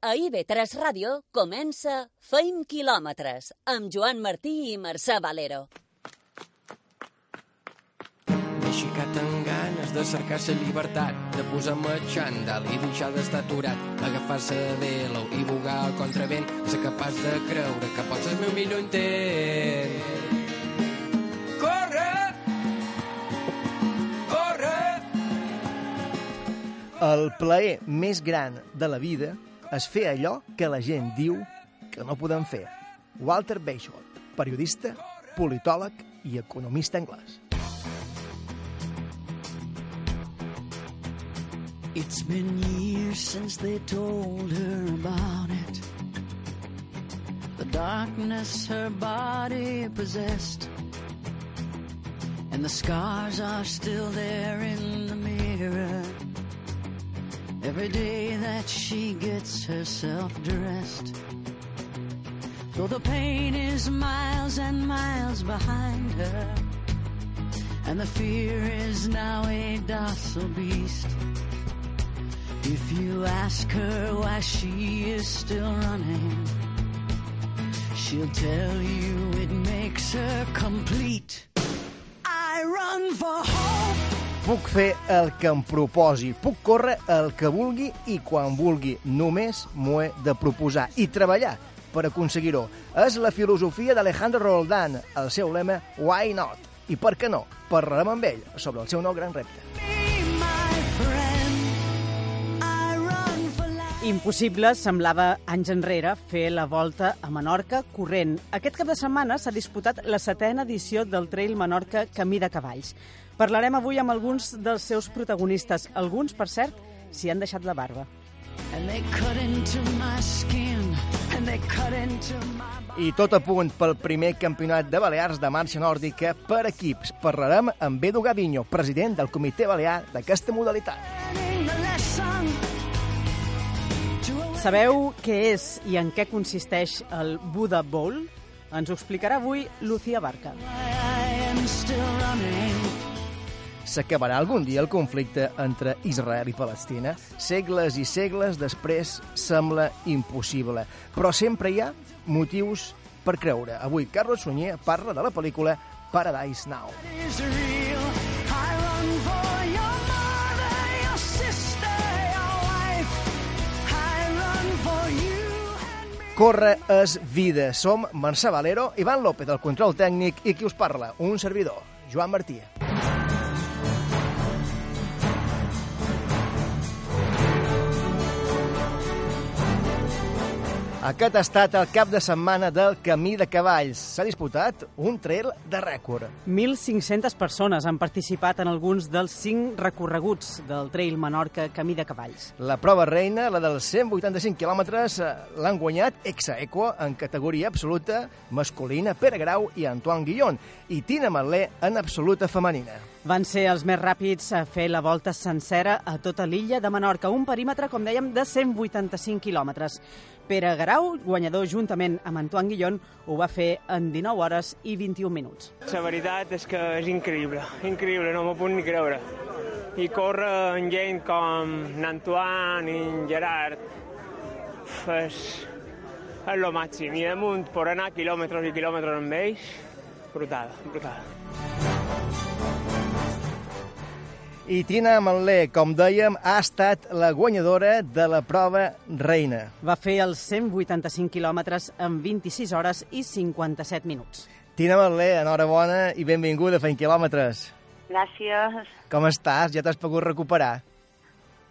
A IB3 Ràdio comença Feim quilòmetres amb Joan Martí i Mercè Valero. M'he aixecat amb ganes de cercar la llibertat, de posar-me xandall i deixar d'estar aturat, agafar-se de l'ou i bugar al contravent, ser capaç de creure que pots ser el meu millor intent. Corre! Corre! El plaer més gran de la vida és fer allò que la gent diu que no podem fer. Walter Bagehot, periodista, politòleg i economista anglès. It's been years since they told her about it. The darkness her body possessed. And the scars are still there in the mirror. Every day that she gets herself dressed. Though the pain is miles and miles behind her. And the fear is now a docile beast. If you ask her why she is still running, she'll tell you it makes her complete. I run for hope. Puc fer el que em proposi, puc córrer el que vulgui i quan vulgui. Només m'ho he de proposar i treballar per aconseguir-ho. És la filosofia d'Alejandro Roldán, el seu lema Why Not? I per què no? Parlarem amb ell sobre el seu nou gran repte. Impossible semblava anys enrere fer la volta a Menorca corrent. Aquest cap de setmana s'ha disputat la setena edició del Trail Menorca Camí de Cavalls. Parlarem avui amb alguns dels seus protagonistes. Alguns, per cert, s'hi han deixat la barba. I tot a punt pel primer campionat de Balears de marxa nòrdica per equips. Parlarem amb Edu Gavinho, president del comitè balear d'aquesta modalitat. Sabeu què és i en què consisteix el Buddha Bowl? Ens ho explicarà avui Lucía Barca. S'acabarà algun dia el conflicte entre Israel i Palestina? Segles i segles després sembla impossible, però sempre hi ha motius per creure. Avui Carlos Sunyer parla de la pel·lícula Paradise Now. is real. Corre és vida. Som Mercè Valero, Ivan López del control tècnic i qui us parla, un servidor, Joan Martí. Aquest ha estat el cap de setmana del Camí de Cavalls. S'ha disputat un trail de rècord. 1.500 persones han participat en alguns dels cinc recorreguts del Trail Menorca Camí de Cavalls. La prova reina, la dels 185 quilòmetres, l'han guanyat ex-equo en categoria absoluta masculina Pere Grau i Antoine Guillon i Tina Marlé en absoluta femenina. Van ser els més ràpids a fer la volta sencera a tota l'illa de Menorca, un perímetre, com dèiem, de 185 quilòmetres. Pere Grau, guanyador juntament amb Antoine Guillon, ho va fer en 19 hores i 21 minuts. La veritat és que és increïble, increïble, no m'ho puc ni creure. I córrer amb gent com n'Antoine i en Gerard és, és màxim. I damunt, per anar quilòmetres i quilòmetres amb ells, brutal, brutal. I Tina Manlé, com dèiem, ha estat la guanyadora de la prova reina. Va fer els 185 quilòmetres en 26 hores i 57 minuts. Tina Manlé, enhorabona i benvinguda a Fent Quilòmetres. Gràcies. Com estàs? Ja t'has pogut recuperar?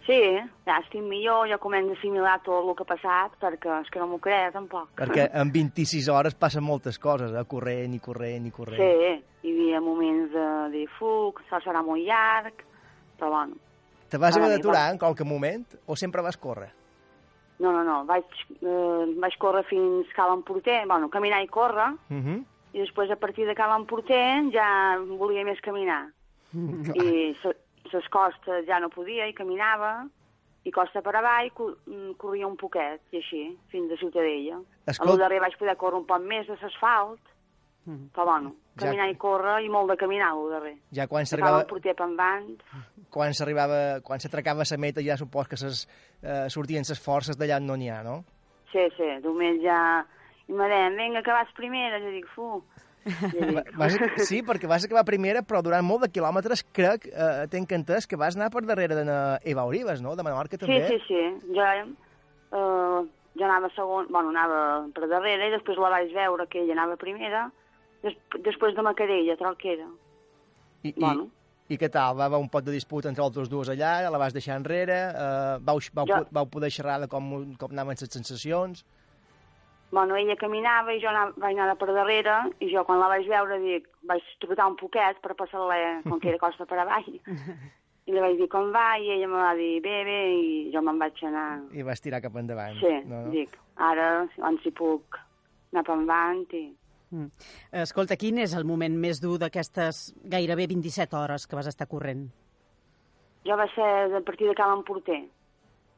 Sí, ja estic millor, ja començo a assimilar tot el que ha passat, perquè és que no m'ho crec tampoc. Perquè en 26 hores passen moltes coses, eh? corrent i corrent i corrent. Sí, hi havia moments de, de fuc, això serà molt llarg, però bueno. Te vas haver d'aturar bé, en qualque moment o sempre vas córrer? No, no, no, vaig, eh, vaig córrer fins Cal Emporter, bueno, caminar i córrer, Uh -huh. i després a partir de Cal Emporter ja volia més caminar. I les costes ja no podia i caminava, i costa per avall co- mm, corria un poquet, i així, fins a Ciutadella. Escolta- A lo darrer vaig poder córrer un poc més de l'asfalt, Mhm. Però bueno, Ja- caminar i córrer i molt de caminar al darrer. Ja quan s'arribava porter quan s'arribava, quan s'atracava la meta ja supos que ses, eh, sortien les forces d'allà on no n'hi ha, no? Sí, sí, només ja... I me deien, vinga, que vas primera. Jo dic, fu. Vas, sí, perquè vas acabar primera, però durant molt de quilòmetres crec, eh, tenc entès, que vas anar per darrere de Eva Olives, no?, de Menorca sí, també. sí, sí. Jo, eh, jo anava segon, bueno, anava per darrere i després la vaig veure que ella anava primera, des, després de Macarella, Tralquera. I, i, Bueno. I què tal? Va haver un pot de disputa entre els dos dues allà, la vas deixar enrere, eh, vau, vau, Jo- vau poder xerrar de com, com anaven les sensacions... Bueno, ella caminava i jo anava, vaig anar per darrere i jo quan la vaig veure dic, vaig trobar un poquet per passar-la com que era costa per avall. I li vaig dir com va i ella me va dir bé, bé i jo me'n vaig anar. i vas tirar cap endavant. Sí, no, no? dic, ara on si puc anar per endavant i... Mm. Escolta, quin és el moment més dur d'aquestes gairebé 27 hores que vas estar corrent? Jo va ser a partir de Cal Porter,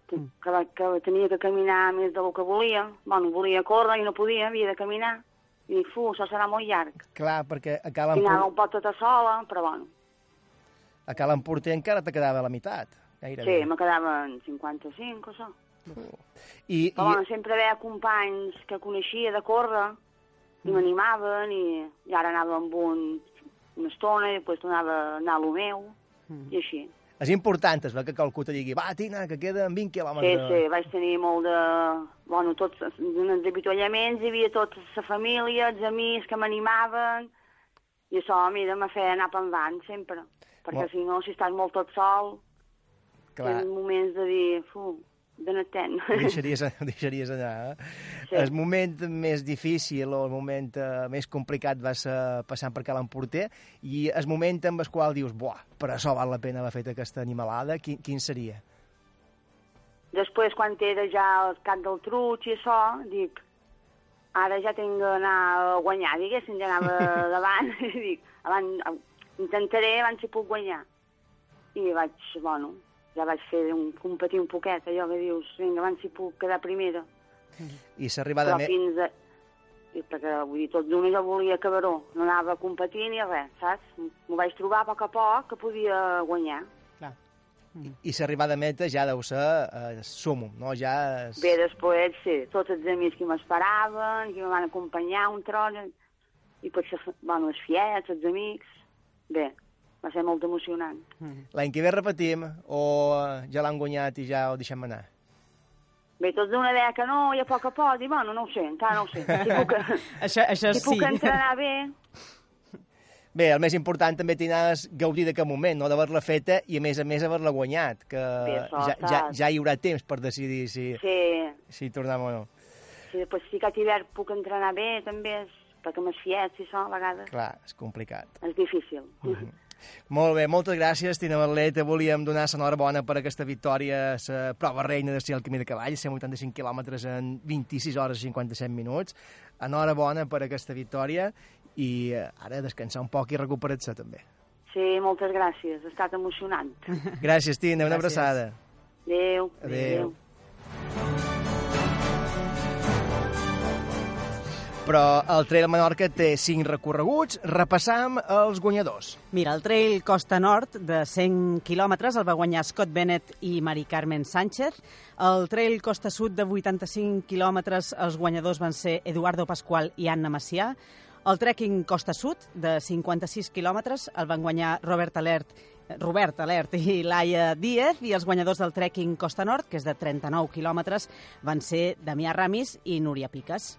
que, que, va- que tenia que caminar més del que volia. Bueno, volia córrer i no podia, havia de caminar. I dic, fu, això serà molt llarg. Clar, perquè a Cal, I anava un pot tota sola, però bueno. a Cal Emporter encara te quedava la meitat, gairebé. Sí, me quedaven 55 o això. I, Però bueno, i, sempre veia companys que coneixia de córrer i m'animaven i, i ara anava amb un una estona i després tornava a anar a lo meu i així. és important, es veu que qualcú te digui, va, Tina, que queden 20 Sí, quilòmetres. sí, vaig tenir molt de... Bueno, tots els avituallaments, hi havia tota la família, els amics que m'animaven, i això, mira, me feia anar per endavant sempre. Perquè Molt- si no, si estàs molt tot sol, Clar, tens moments de dir, fu, ho deixaries, deixaries allà. Eh? Sí. El moment més difícil o el moment eh, més complicat va ser passant per Cal Emporter i el moment amb el qual dius, buah, per això val la pena haver fet aquesta animalada, quin, quin seria? Després, quan era ja el cap del truig i això, dic, ara ja tinc d'anar a guanyar, diguéssim, ja anava davant, i dic, abans, intentaré abans si puc guanyar. I vaig, bueno, ja vaig fer un, competir un poquet, allò que dius, vinga, abans si puc quedar primera. I s'arribada Però més... fins a... i perquè, vull dir, tot d'una jo volia acabar-ho, no anava a competir ni res, saps? M'ho vaig trobar a poc a poc que podia guanyar. Clar. I s'arribada a meta ja deu ser eh, sumum, no? Ja és... Bé, després, sí, tots els amics que m'esperaven, que me van acompanyar un tron, i potser, bueno, els fiets, els amics... Bé, va ser molt emocionant. L'any que ve repetim o eh, ja l'han guanyat i ja ho deixem anar? Bé, tots d'una deia que no, i a poc a poc, i bueno, no ho sé, encara no ho sé. Si puc, Això, això si sí. puc entrenar bé, Bé, el més important també tindrà és gaudir d'aquest moment, no? d'haver-la feta i, a més a més, haver-la guanyat, que Bé, això ja, ja, ja hi haurà temps per decidir si, si, si tornem o no. si després si aquest hivern puc entrenar bé, també, és, perquè amb els fiets i això, a vegades, Clar, és complicat. és difícil. Molt bé, moltes gràcies, Tina Barlet. Te volíem donar l'enhorabona per aquesta victòria, la prova reina de ser el camí de cavall, 185 quilòmetres en 26 hores i 57 minuts. Enhorabona per aquesta victòria i eh, ara descansar un poc i recuperar-se també. Sí, moltes gràcies, ha estat emocionant. Gràcies, Tina, una Gràcies. abraçada. Adéu. Adéu. Però el Trail Menorca té 5 recorreguts. Repassam els guanyadors. Mira, el trail Costa Nord de 100 quilòmetres el va guanyar Scott Bennett i Mari Carmen Sánchez. El trail Costa Sud de 85 quilòmetres els guanyadors van ser Eduardo Pascual i Anna Macià. El trekking Costa Sud de 56 quilòmetres el van guanyar Robert Alert Robert Alert i Laia Díez i els guanyadors del trekking Costa Nord, que és de 39 quilòmetres, van ser Damià Ramis i Núria Piques.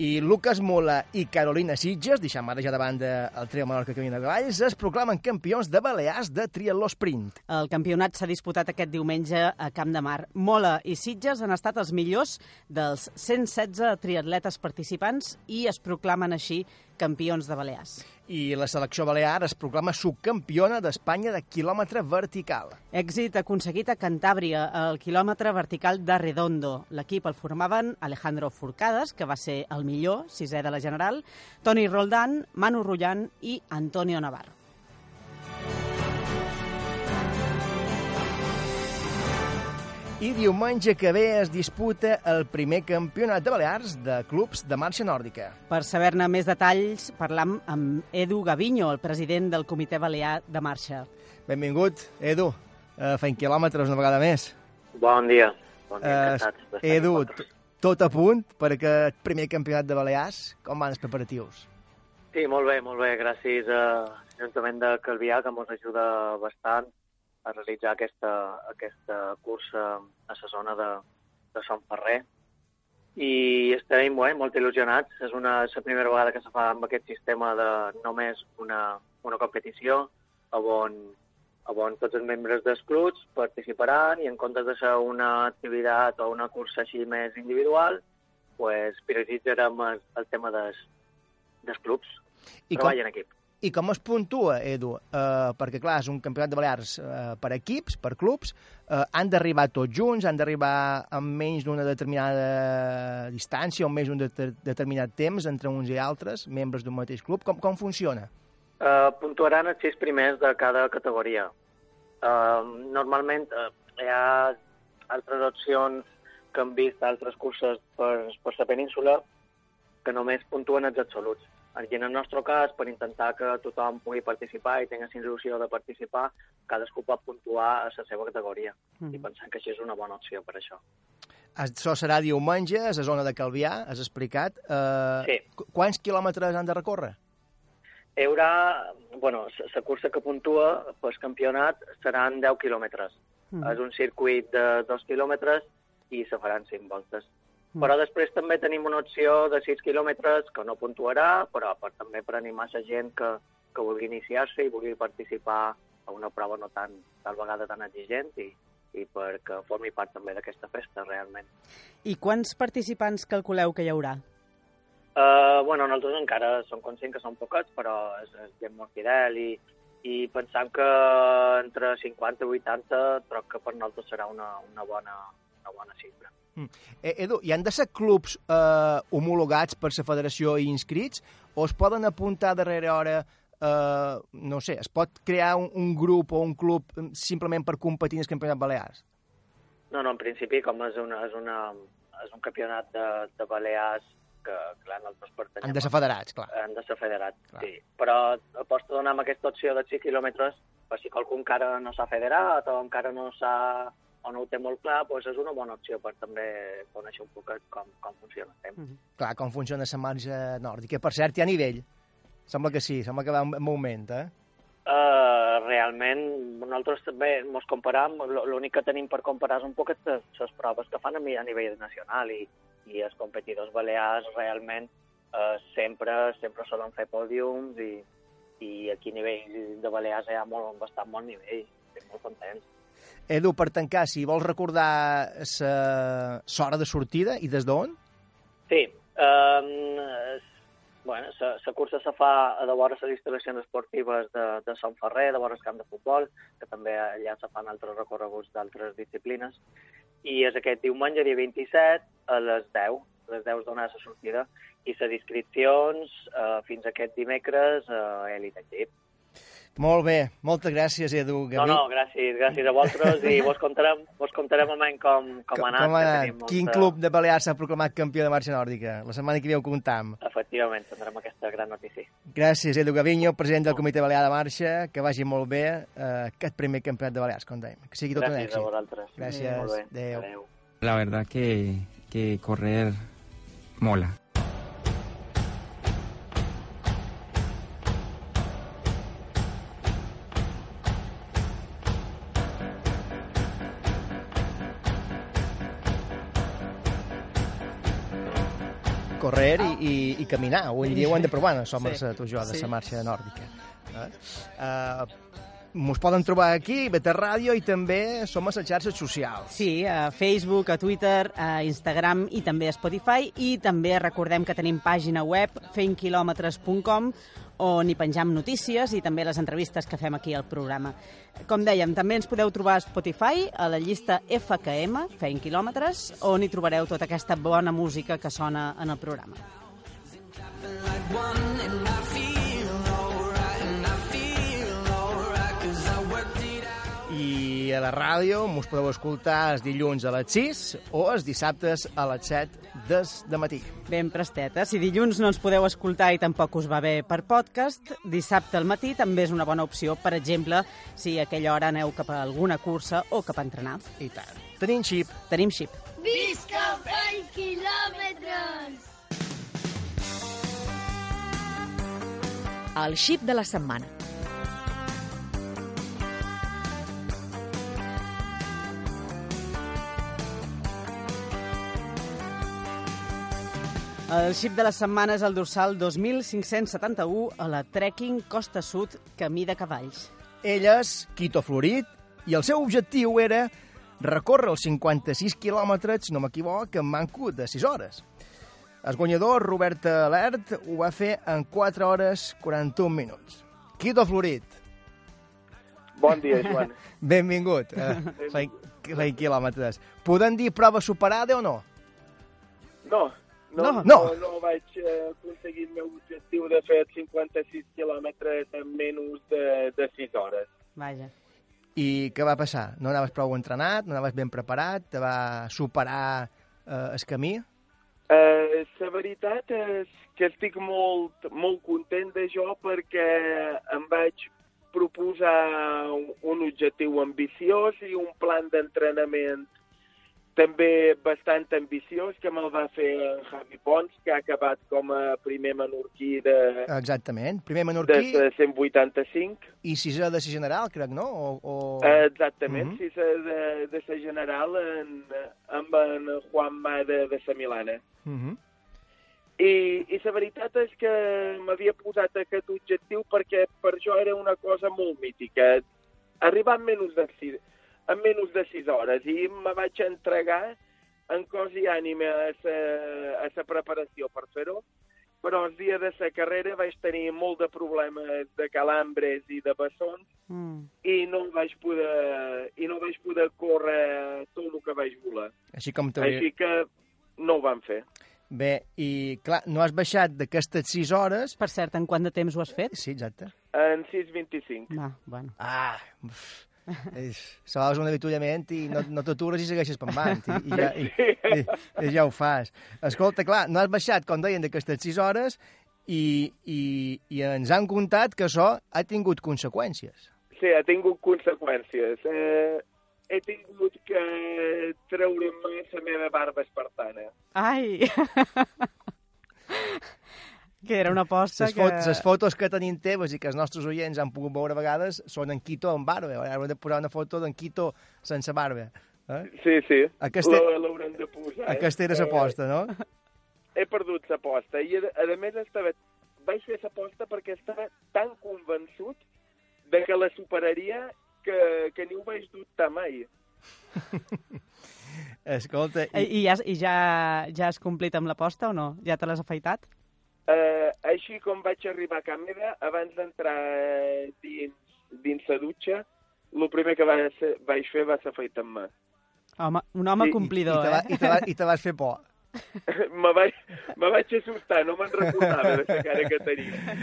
I Lucas Mola i Carolina Sitges, deixant ara ja davant del Trail Menorca Camí de Cavalls, es proclamen campions de Balears de triatló sprint. El campionat s'ha disputat aquest diumenge a Camp de Mar. Mola i Sitges han estat els millors dels 116 triatletes participants i es proclamen així campions de Balears. I la selecció balear es proclama subcampiona d'Espanya de quilòmetre vertical. Èxit aconseguit a Cantàbria, al quilòmetre vertical de Redondo. L'equip el formaven Alejandro Forcades, que va ser el millor, sisè de la general, Toni Roldán, Manu Rullan i Antonio Navarro. I diumenge que ve es disputa el primer campionat de Balears de clubs de marxa nòrdica. Per saber-ne més detalls, parlam amb Edu Gavinyo, el president del Comitè Balear de Marxa. Benvingut, Edu, a Fent Quilòmetres una vegada més. Bon dia. Bon dia, Eh, encantats d'estar Edu, tot a punt per aquest primer campionat de Balears. Com van els preparatius? Sí, molt bé, molt bé. Gràcies a l'Ajuntament de Calvià, que ens ajuda bastant a realitzar aquesta, aquesta cursa a la zona de, de Sant Ferrer. I estem bé, molt il·lusionats. És una, és la primera vegada que se fa amb aquest sistema de només una, una competició, on, on tots els membres dels clubs participaran i en comptes de ser una activitat o una cursa així més individual, pues, prioritzarem el, el tema dels, dels clubs. I com, Treball en equip. I com es puntua, Edu? Uh, perquè, clar, és un campionat de Balears uh, per equips, per clubs. Uh, han d'arribar tots junts, han d'arribar amb menys d'una determinada distància o menys d'un de determinat temps entre uns i altres, membres d'un mateix club. Com, com funciona? Uh, puntuaran els sis primers de cada categoria. Uh, normalment uh, hi ha altres opcions que hem vist altres curses per, per la península que només puntuen els absoluts. I en el nostre cas, per intentar que tothom pugui participar i tingui il·lusió de participar, cadascú pot puntuar a la seva categoria. Mm. I pensem que això és una bona opció per això. Això serà diumenge, a la zona de Calvià, has explicat. Uh, Sí. qu- Quants quilòmetres han de recórrer? Hi haurà, bueno, la cursa que puntua pel campionat seran 10 quilòmetres. Mm. És un circuit de 2 quilòmetres i se faran 5 voltes. Però després també tenim una opció de 6 quilòmetres que no puntuarà, però per, també per animar la gent que, que vulgui iniciar-se i vulgui participar a una prova no tan, tal vegada tan exigent i, i perquè formi part també d'aquesta festa, realment. I quants participants calculeu que hi haurà? Uh, bueno, nosaltres encara som conscients que són poquets, però és, és gent molt fidel i, i pensam que entre 50 i 80 troc que per nosaltres serà una, una, bona, una bona xifra. Eh, Edu, hi han de ser clubs eh, homologats per la federació i inscrits o es poden apuntar darrere hora eh, no sé, es pot crear un, un grup o un club eh, simplement per competir en el campionat Balears? No, no, en principi, com és, una, és, una, és un campionat de, de Balears que, clar, nosaltres pertanyem... Han de ser federats, clar. Han de ser federats, Clar. sí. Però aposto donar amb aquesta opció de 6 quilòmetres per si qualcú encara no s'ha federat o encara no s'ha o no ho té molt clar, doncs és una bona opció per també conèixer un poquet com, com funciona el temps. Clar, com funciona la marge nòrdica. Per cert, hi ha nivell. Sembla que sí, sembla que va en en augment, eh? Uh, realment, nosaltres també ens comparam, l'únic que tenim per comparar és un poquet les, proves que fan a, mi- a nivell nacional i, i els competidors balears realment uh, sempre sempre solen fer pòdiums i, i aquí a nivell de Balears hi ha molt, bastant bon nivell, estic molt contents. Edu, per tancar, si vols recordar l'hora de sortida i des d'on? Sí, um, bueno, la cursa se fa a de vora les instal·lacions esportives de, de Sant Ferrer, de vora el camp de futbol, que també allà se fan altres recorreguts d'altres disciplines, i és aquest diumenge, dia 27, a les 10, a les 10 donar la sortida, i les inscripcions eh, fins aquest dimecres a Elite Equip. Molt bé, moltes gràcies, Edu. No, no, gràcies, gràcies a vosaltres i vos contarem, vos contarem amb com, com, Com, ha anat. com ha que anat? Quin molta- club de Balears s'ha proclamat campió de marxa nòrdica? La setmana que ve ho comptam. Efectivament, tindrem aquesta gran notícia. Gràcies, Edu Gavinyo, president del Comitè Balear de Marxa. Que vagi molt bé eh, aquest primer campionat de Balears, com dèiem. Que sigui tot un Gràcies a èxit. vosaltres. Gràcies. Molt bé. Adéu. Adéu. La verdad que, que correr mola. Correr i, i, i caminar. Avui en dia ho hem de provar, no som Sí. sí. tu jo, de Sí. la marxa nòrdica. Eh? Uh, Mos poden trobar aquí, a BT Ràdio, i també som a les xarxes socials. Sí, a Facebook, a Twitter, a Instagram i també a Spotify. I també recordem que tenim pàgina web fentquilòmetres.com on hi penjam notícies i també les entrevistes que fem aquí al programa. Com dèiem, també ens podeu trobar a Spotify, a la llista FKM, Feint Quilòmetres, on hi trobareu tota aquesta bona música que sona en el programa. I i a la ràdio mos podeu escoltar els dilluns a les 6 o els dissabtes a les 7 des de matí. Ben presteta. Si dilluns no ens podeu escoltar i tampoc us va bé per podcast, dissabte al matí també és una bona opció, per exemple, si a aquella hora aneu cap a alguna cursa o cap a entrenar. I tant. Tenim xip. Tenim xip. Visca els quilòmetres! El xip de la setmana. El xip de la setmana és el dorsal 2571 a la Trekking Costa Sud Camí de Cavalls. Ell és Quito Florit i el seu objectiu era recórrer els 56 quilòmetres, si no m'equivoc, en manco de 6 hores. El guanyador, Robert Alert, ho va fer en 4 hores 41 minuts. Quito Florit. Bon dia, Joan. Benvingut. Uh, feien, feien quilòmetres. Podem dir prova superada o no? No, no, No. no, No. vaig eh, aconseguir el meu objectiu de fer 56 quilòmetres en menys de, de 6 hores. Vaja. I què va passar? No anaves prou entrenat? No anaves ben preparat? Te va superar eh, el camí? Eh, la veritat és que estic molt, molt content de jo perquè em vaig proposar un, un objectiu ambiciós i un plan d'entrenament també bastant ambiciós que me'l va fer en Javi Pons, que ha acabat com a primer menorquí de, Exactament. Primer de, menorquí de 185. i sisè de si general, crec, no? O, o... Exactament, Mhm. sí, de, de, de ser general en, amb en Juan Ma de, de sa Milana. Mhm. I, i la veritat és que m'havia posat aquest objectiu perquè per jo era una cosa molt mítica. Arribar en menys de sis, en menys de sis hores i me vaig entregar en cos i ànima a sa, a sa preparació per fer-ho, però el dia de la carrera vaig tenir molt de problemes de calambres i de bessons Mm. i no vaig poder, i no vaig poder córrer tot el que vaig voler. Així com. Així que no ho vam fer. Bé, i clar, no has baixat d'aquestes 6 hores... Per cert, en quant de temps ho has fet? Sí, exacte. En 6.25. Va, bueno. Ah, uf, és, sols un avituallament i no, no t'atures i segueixes pendant i, i, ja, i, i, i ja ho fas. Escolta, clar, no has baixat, com deien, d'aquestes 6 hores i, i, i ens han contat que això ha tingut conseqüències. Sí, ha tingut conseqüències. Eh, he tingut que treure'm la meva barba espartana. Ai! que era una aposta Les, que... fot les fotos que tenim teves i que els nostres oients han pogut veure a vegades són en Quito amb barba. Ara hem de posar una foto d'en Quito sense barba. Eh? Sí, sí, Aquesta- L'ha- l'haurem de posar. eh? Aquesta era l'aposta, no? he perdut l'aposta i a, a més estava, vaig fer l'aposta perquè estava tan convençut de que la superaria que, que ni ho vaig dubtar mai. Escolta, I, i, ja, i ja, ja has complit amb l'aposta o no? Ja te l'has afaitat? Eh, així com vaig arribar a casa meva, abans d'entrar eh, dins, dins la dutxa, el primer que vaig, vaig fer va ser afaitar-me. Home, un home I- i- complidor, I te, va, eh? i, te va, I te vas fer por. me, vaig, me vaig assustar, no me'n recordava de la cara que tenia.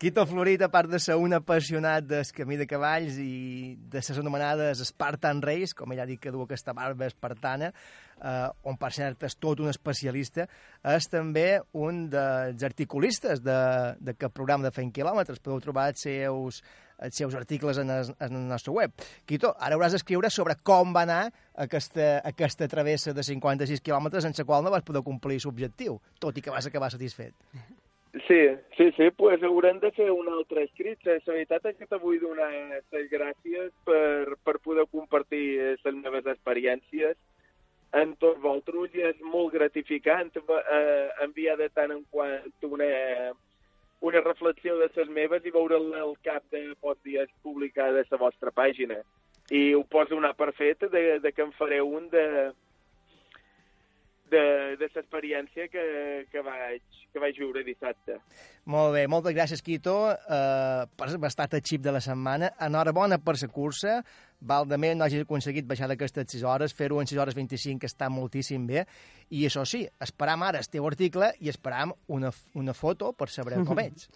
Quito Florit, a part de ser un apassionat del camí de cavalls i de les anomenades Spartan Race, com ell ha dit que du aquesta barba espartana, eh, on per cert és tot un especialista, és també un dels articulistes de- d'aquest programa de Fent Quilòmetres. Podeu trobar els seus, els seus articles en el, en el nostre web. Quito, ara hauràs d'escriure sobre com va anar aquesta, aquesta travessa de 56 quilòmetres en la qual no vas poder complir l'objectiu, tot i que vas acabar satisfet. Sí, sí, sí, pues haurem de fer un altre escrit. La veritat és que te vull donar les gràcies per, per poder compartir les meves experiències amb tots vosaltres i és molt gratificant eh, enviar de tant en quant una, una reflexió de les meves i veure-la al cap de pocs dies publicada a la vostra pàgina. I ho poso donar per fet de, de que en faré un de, de, de l'experiència que, que, vaig, que vaig viure dissabte. Molt bé, moltes gràcies, Quito, eh, per estar a xip de la setmana. Enhorabona per la cursa. Val de més no hagis aconseguit baixar d'aquestes 6 hores, fer-ho en 6 hores 25, que està moltíssim bé. I això sí, esperam ara el teu article i esperam una, una foto per saber com ets.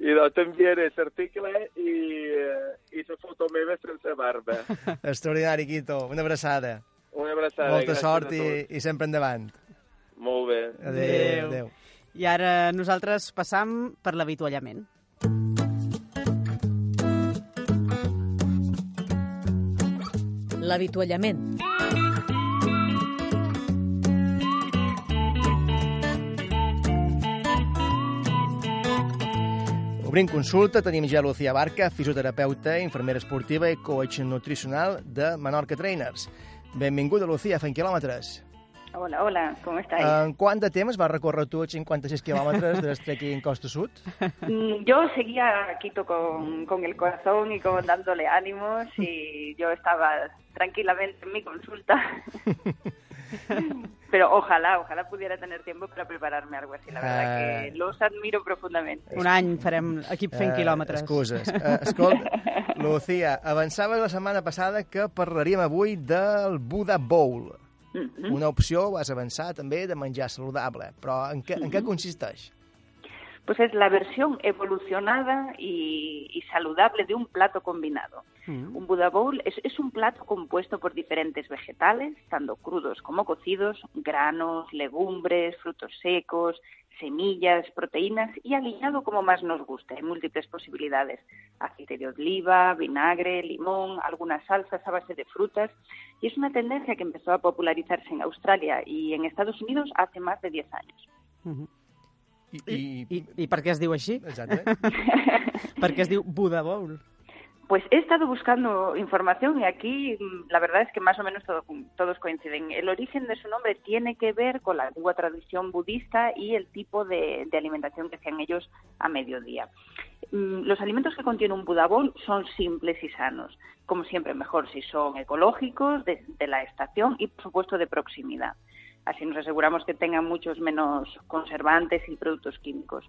I doncs t'enviaré l'article i, eh, i la foto meva sense barba. Extraordinari, Quito. Una abraçada. Una abraçada. Molta gràcies sort i, i sempre endavant. Molt bé. Adéu. Adéu. I ara nosaltres passam per l'avituallament. L'avituallament. Obrim consulta, tenim ja Lucía Barca, fisioterapeuta, infermera esportiva i coach nutricional de Menorca Trainers. Benvinguda, Lucía, fent quilòmetres. Hola, hola, ¿cómo estáis? En quant de temps vas recórrer tu els 56 quilòmetres de trekking Costa Sud? Mm, Yo seguía a Quito con, con el corazón y con dándole ánimos y yo estaba tranquilamente en mi consulta. Pero ojalá, ojalá pudiera tener tiempo para prepararme algo así. La verdad Ah. que los admiro profundamente. Un any farem equip fent Eh, quilòmetres. Excuses. Uh, escolta, Lucía, avançava la setmana passada que parlaríem avui del Buddha Bowl. Mhm. Una opció, ho has avançat també, de menjar saludable. Però en què, en què consisteix? Pues es la versión evolucionada y, y saludable de un plato combinado. Un Buddha Bowl es, es un plato compuesto por diferentes vegetales, tanto crudos como cocidos, granos, legumbres, frutos secos, semillas, proteínas y aliñado como más nos guste. Hay múltiples posibilidades. Aceite de oliva, vinagre, limón, algunas salsas a base de frutas. Y es una tendencia que empezó a popularizarse en Australia y en Estados Unidos hace más de 10 años. I, I, i, I per què es diu així? Exacte. Es diu Bowl. Pues he estado buscando información y aquí mm, la verdad es que más o menos todo- todos coinciden. El origen de su nombre tiene que ver con la antigua tradición budista y el tipo de, de alimentación que hacían ellos a mediodía. Mm, Los alimentos que contiene un Buddha Bowl son simples y sanos. Como siempre, mejor si son ecológicos, de, de la estación y, por supuesto, de proximidad. Así nos aseguramos que tengan muchos menos conservantes y productos químicos.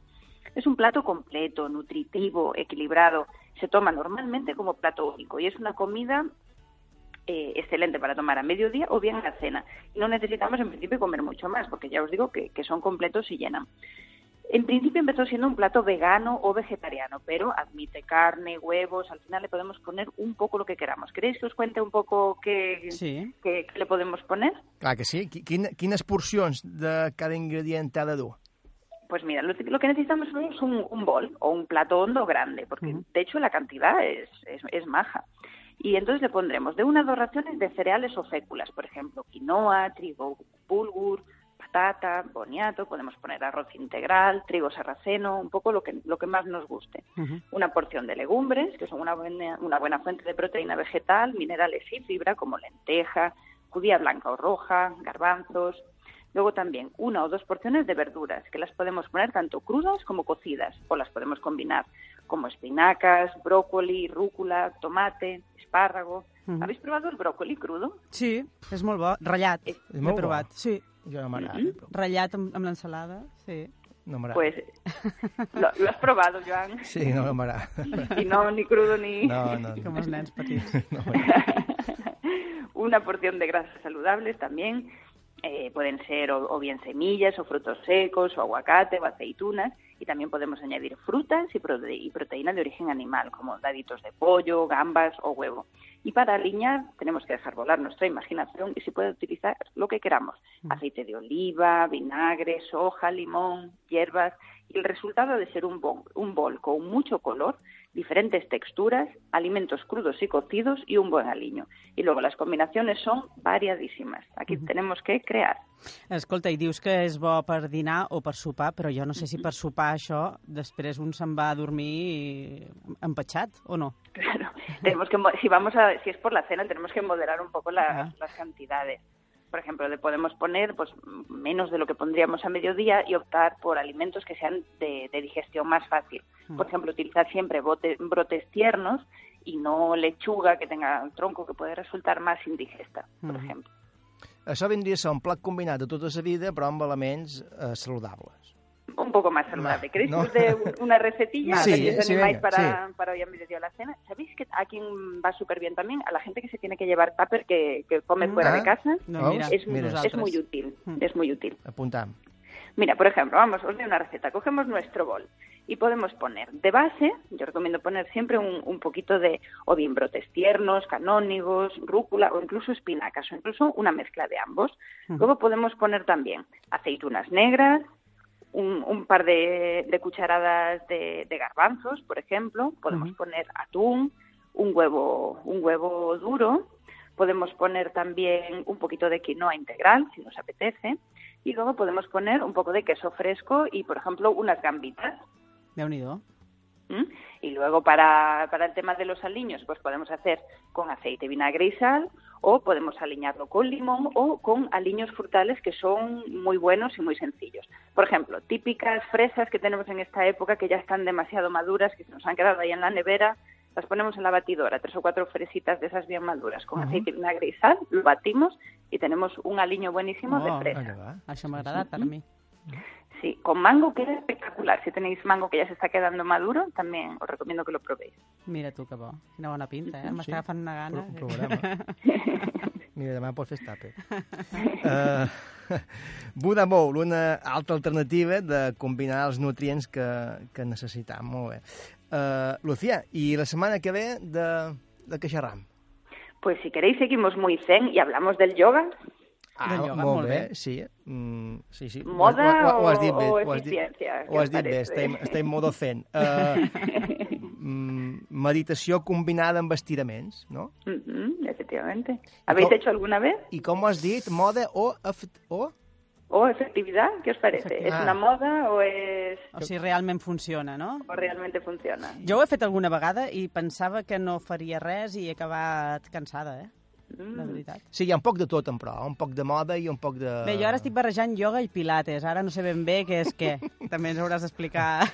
Es un plato completo, nutritivo, equilibrado. Se toma normalmente como plato único y es una comida eh, excelente para tomar a mediodía o bien a la cena. No necesitamos en principio comer mucho más, porque ya os digo que son completos y llenan. En principio empezó siendo un plato vegano o vegetariano, pero admite carne, huevos, al final le podemos poner un poco lo que queramos. ¿Queréis que os cuente un poco qué, Sí. qué- qué le podemos poner? Clar que sí. Qui- Quin, quines porcions de cada ingredient ha de dur? Pues mira, lo, lo que necesitamos es un, un bol o un plato hondo grande, porque de hecho la cantidad es, es, es maja. Y entonces le pondremos de una a dos raciones de cereales o féculas, por ejemplo, quinoa, trigo bulgur, patata, boniato, podemos poner arroz integral, trigo sarraceno, un poco lo que, lo que más nos guste. Una porción de legumbres, que son una buena, una buena fuente de proteína vegetal, minerales y fibra, como lenteja, judía blanca o roja, garbanzos, Luego también una o dos porciones de verduras, que las podemos poner tanto crudas como cocidas, o las podemos combinar, como espinacas, brócoli, rúcula, tomate, espárrago. ¿Habéis probado el brócoli crudo? Sí, és molt bo. Ratllat. És L'he molt bo. provat, sí. Jo no m'agrada. Ratllat amb, amb l'ensalada, sí. No m'agrada. Pues lo, lo has probado, Joan. Sí, no m'agrada. Y no, ni crudo ni... No, no, no. Com els nens petits. No, una porción de grasas saludables también. eh, pueden ser o, o bien semillas o frutos secos o aguacate o aceitunas y también podemos añadir frutas y, prote y proteína de origen animal como daditos de pollo, gambas o huevo. Y para aliñar tenemos que dejar volar nuestra imaginación y se puede utilizar lo que queramos. Aceite de oliva, vinagre, soja, limón, hierbas y el resultado ha de ser un bol, un bol con mucho color, diferentes texturas, alimentos crudos y cocidos y un buen aliño. Y luego las combinaciones son variadísimas. Aquí tenemos que crear. Escolta, i dius que és bo per dinar o per sopar, però jo no sé si per sopar això després un se'n va a dormir empatxat o no. Claro, tenemos que, si vamos a, si es por la cena, tenemos que moderar un poco Ah. las cantidades. Por ejemplo, le podemos poner pues menos de lo que pondríamos a mediodía y optar por alimentos que sean de, de digestión más fácil. Por ejemplo, utilizar siempre bote- brotes tiernos y no lechuga que tenga un tronco que puede resultar más indigesta, por Ujú. ejemplo. això vindria a ser un plat combinat de tota la vida, però amb elements eh, saludables. Un poco más saludable. ¿Queréis no. una recetilla Sí, que os sí, animáis venga, para, para hoy a mediodía la cena? ¿Sabéis que a quien va súper bien también? A la gente que se tiene que llevar tupper, que, que come Mm. fuera Ah, de casa. no, mira, es, mira. es muy útil, es muy útil. Apuntam. Mira, por ejemplo, vamos, os doy una receta. Cogemos nuestro bol y podemos poner de base, yo recomiendo poner siempre un, un poquito de, o bien brotes tiernos, canónigos, rúcula o incluso espinacas, o incluso una mezcla de ambos. Luego podemos poner también aceitunas negras, un, un par de, de cucharadas de, de garbanzos, por ejemplo. Podemos poner atún, un huevo, un huevo duro. Podemos poner también un poquito de quinoa integral, si nos apetece. Y luego podemos poner un poco de queso fresco y, por ejemplo, unas gambitas. Déu-n'hi-do. ¿m? Y luego para, para el tema de los aliños, pues podemos hacer con aceite, vinagre y sal, o podemos aliñarlo con limón o con aliños frutales que son muy buenos y muy sencillos. Por ejemplo, típicas fresas que tenemos en esta época que ya están demasiado maduras, que se nos han quedado ahí en la nevera, las ponemos en la batidora, tres o cuatro fresitas de esas bien maduras, con aceite, vinagre y sal, lo batimos y tenemos un aliño buenísimo de Oh, fresa. Això m'ha agradat per mi. Sí, con mango queda espectacular. Si tenéis mango que ya se está quedando maduro, también os recomiendo que lo probéis. Mira tu que bo. Quina bona pinta, eh? Sí. M'està agafant una gana. Pro- provarem. Mira, demà pots fer estape. Uh, Budamol, una altra alternativa de combinar els nutrients que, que necessitam. Molt bé. Uh, Lucía, i la setmana que ve de, de què xerram? Pues si queréis seguimos muy zen y hablamos del yoga. Ah, Del yoga, molt molt bé, bé. sí. Mm, sí, sí. Moda Ho- ho- ho has dit o- bé, o has dit- Ho què has dit bé, estem, estem modo zen. Uh, mm, meditació combinada amb estiraments, no? Ujú, efectivamente. ¿Habéis hecho alguna vez? I com ho has dit? Moda o... o? ¿O efectividad? ¿Qué os parece? ¿Es Efectividad. una moda o es O sigui, realment funciona, no? o realmente funciona? Jo ho he fet alguna vegada i pensava que no faria res i he acabat cansada, eh? Mm. De veritat. Sí, hi ha un poc de tot, en però. Un poc de moda i un poc de... Bé, jo ara estic barrejant ioga i pilates. Ara no sé ben bé què és què. També ens hauràs d'explicar...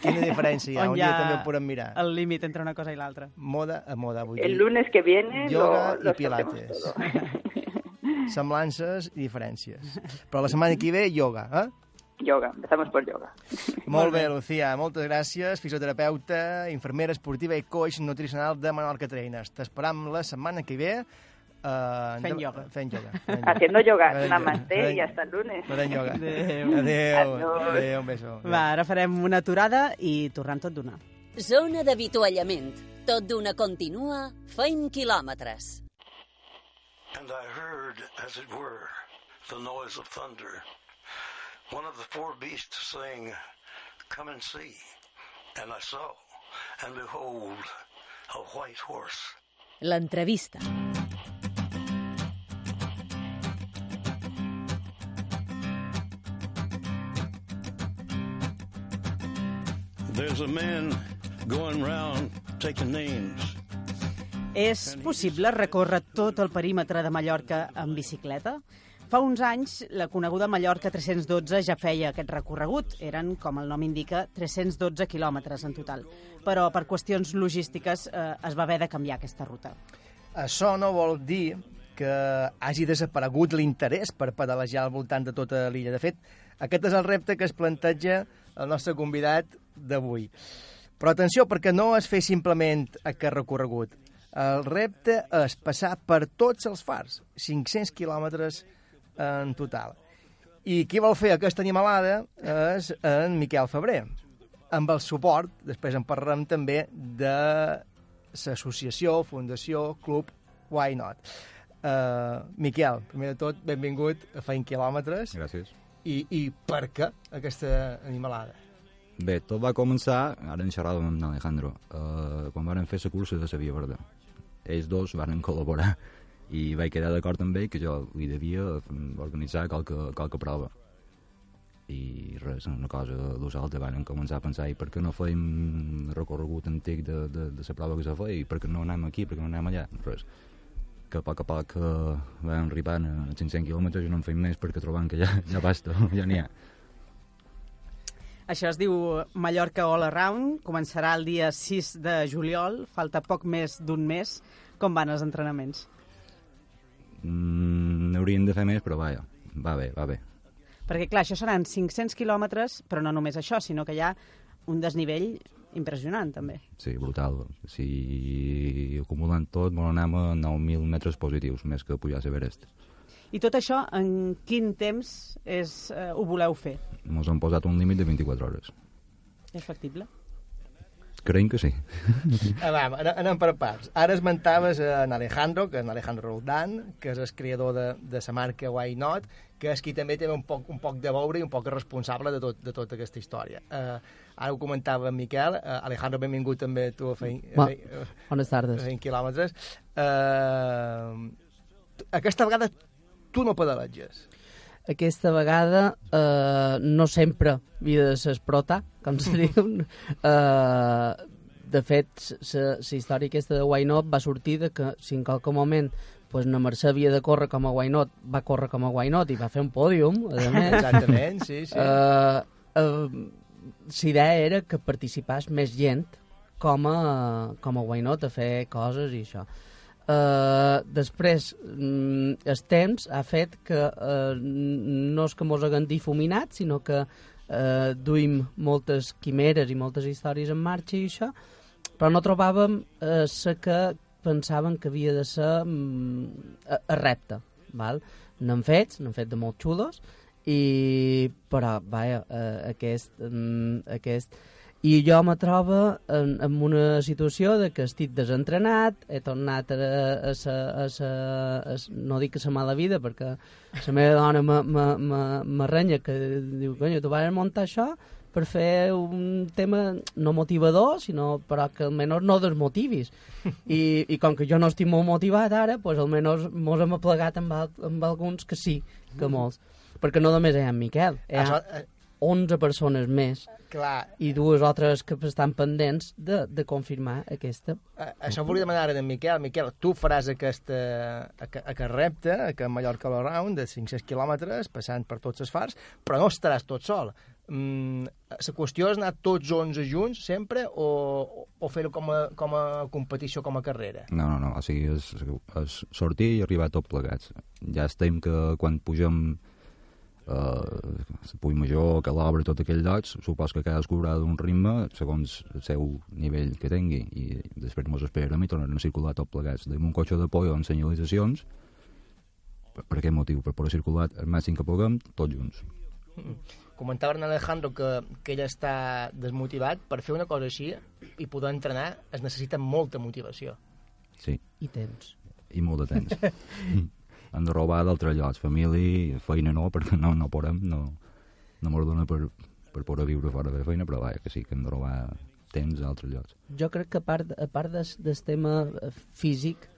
Quina diferència hi ha? on Un dia també ho podem mirar. el límit entre una cosa i l'altra. Moda a moda, vull El dir. lunes que viene Yoga lo, lo i pilates. Semblances i diferències. Però la setmana que ve, yoga, eh? yoga, empezamos por yoga. Molt bé, Lucía, moltes gràcies. Fisioterapeuta, infermera esportiva i coach nutricional de Menorca Trainers. T'esperam la setmana que ve. Uh, Fent ioga. Fent yoga. Fent Haciendo yoga, namaste farem- y hasta el lunes. Farem yoga. Adéu. Adéu. Adéu, un beso. Va, ara farem una aturada i tornem tot d'una. Zona d'avituallament. Tot d'una continua, feim quilòmetres. And I heard, as it were, the noise of thunder. One of the four beasts saying, Come and see. And I saw, and behold, a white horse. L'entrevista. There's a man going round taking names. És possible recórrer tot el perímetre de Mallorca en bicicleta? Fa uns anys, la coneguda Mallorca 312 ja feia aquest recorregut. Eren, com el nom indica, 312 quilòmetres en total. Però per qüestions logístiques eh, es va haver de canviar aquesta ruta. Això no vol dir que hagi desaparegut l'interès per pedalejar al voltant de tota l'illa. De fet, aquest és el repte que es planteja el nostre convidat d'avui. Però atenció, perquè no es fer simplement aquest recorregut. El repte és passar per tots els fars, 500 quilòmetres en total. I qui vol fer aquesta animalada és en Miquel Febrer, amb el suport, després en parlarem també, de l'associació, fundació, club Why Not. Uh, Miquel, primer de tot, benvingut a Feint Quilòmetres. Gràcies. I, I per què aquesta animalada? Bé, tot va començar, ara en xerràvem amb Alejandro, uh, quan varen fer la cursa de la Via Verda. Ells dos varen col·laborar i vaig quedar d'acord amb ell que jo li devia organitzar qualque, qualque prova. I res, una cosa dos altres van començar a pensar i per què no fèiem recorregut antic de, de, de la prova que se feia i per què no anem aquí, per què no anem allà res que a poc a poc uh, vam arribar a 500 quilòmetres i no en fem més perquè trobam que ja, ja basta, ja n'hi ha Això es diu Mallorca All Around, començarà el dia 6 de juliol, falta poc més d'un mes. Com van els entrenaments? Mm, n'haurien de fer més, però vaja, va bé, va bé. Perquè, clar, això seran 500 quilòmetres, però no només això, sinó que hi ha un desnivell impressionant, també. Sí, brutal. Si acumulant tot, vol anem a 9.000 metres positius, més que pujar a Everest. I tot això, en quin temps és, eh, ho voleu fer? Ens han posat un límit de 24 hores. És factible? Creiem que sí. Va, anem, per parts. Ara esmentaves en Alejandro, que és en Alejandro Roldán, que és el creador de, de la marca Why Not, que és qui també té un poc, un poc de veure i un poc responsable de, tot, de tota aquesta història. Uh, ara ho comentava en Miquel, uh, Alejandro, benvingut també tu a fer, Va, fer, bones tardes. a fer quilòmetres. Uh, aquesta vegada tu no pedaleges. Aquesta vegada eh, no sempre havia de ser esprota, com se diu. Eh, de fet, la història aquesta de Why Not va sortir de que si en qualque moment pues, na Mercè havia de córrer com a Why Not, va córrer com a Why Not i va fer un pòdium, a més. Exactament, sí, sí. Eh, eh, la idea era que participàs més gent com a, com a Why Not a fer coses i això. Uh, després, mm, el temps ha fet que uh, no és que mos haguem difuminat, sinó que uh, duim moltes quimeres i moltes històries en marxa i això, però no trobàvem uh, la que pensaven que havia de ser mm, a, a repte. Val? N'hem fet, n'hem fet de molt xulos, i, però, vaja, uh, aquest, um, aquest i jo me trobo en, en una situació de que estic desentrenat, he tornat a, a, a, a, a, a no dic que la mala vida, perquè la meva dona me, me, me, me renya, que diu, conyo, tu vas muntar això per fer un tema no motivador, sinó però que almenys no desmotivis. I, i com que jo no estic molt motivat ara, pues almenys mos hem aplegat amb, amb alguns que sí, que molts. Perquè no només hi ha en Miquel, hi ha Això, 11 persones més Clar. i dues altres que estan pendents de, de confirmar aquesta. Eh, Això volia demanar ara d'en Miquel. Miquel, tu faràs aquesta, aquest, aquest repte, aquest Mallorca All Around, de 500 quilòmetres, passant per tots els fars, però no estaràs tot sol. Mm, la qüestió és anar tots 11 junts sempre o, o fer-ho com, a, com a competició, com a carrera? No, no, no, o sigui, és, és sortir i arribar tot plegats. Ja estem que quan pugem eh, la Puig Major, que l'obra, tot aquells llocs, supos que cadascú haurà d'un ritme segons el seu nivell que tingui i després mos esperem i tornarem a circular tot plegats. Tenim un cotxe d'apoio amb senyalitzacions per, per aquest motiu, per poder circular el màxim que puguem, tots junts. Mm. Comentava en Alejandro que, que ell està desmotivat. Per fer una cosa així i poder entrenar es necessita molta motivació. Sí. I temps. I molt de temps. hem de robar d'altres llocs, família, feina no, perquè no, no podem, no, no m'ho dona per, per poder viure fora de feina, però vaja, que sí, que hem de robar temps a altres llocs. Jo crec que a part, a part des, del tema eh, físic,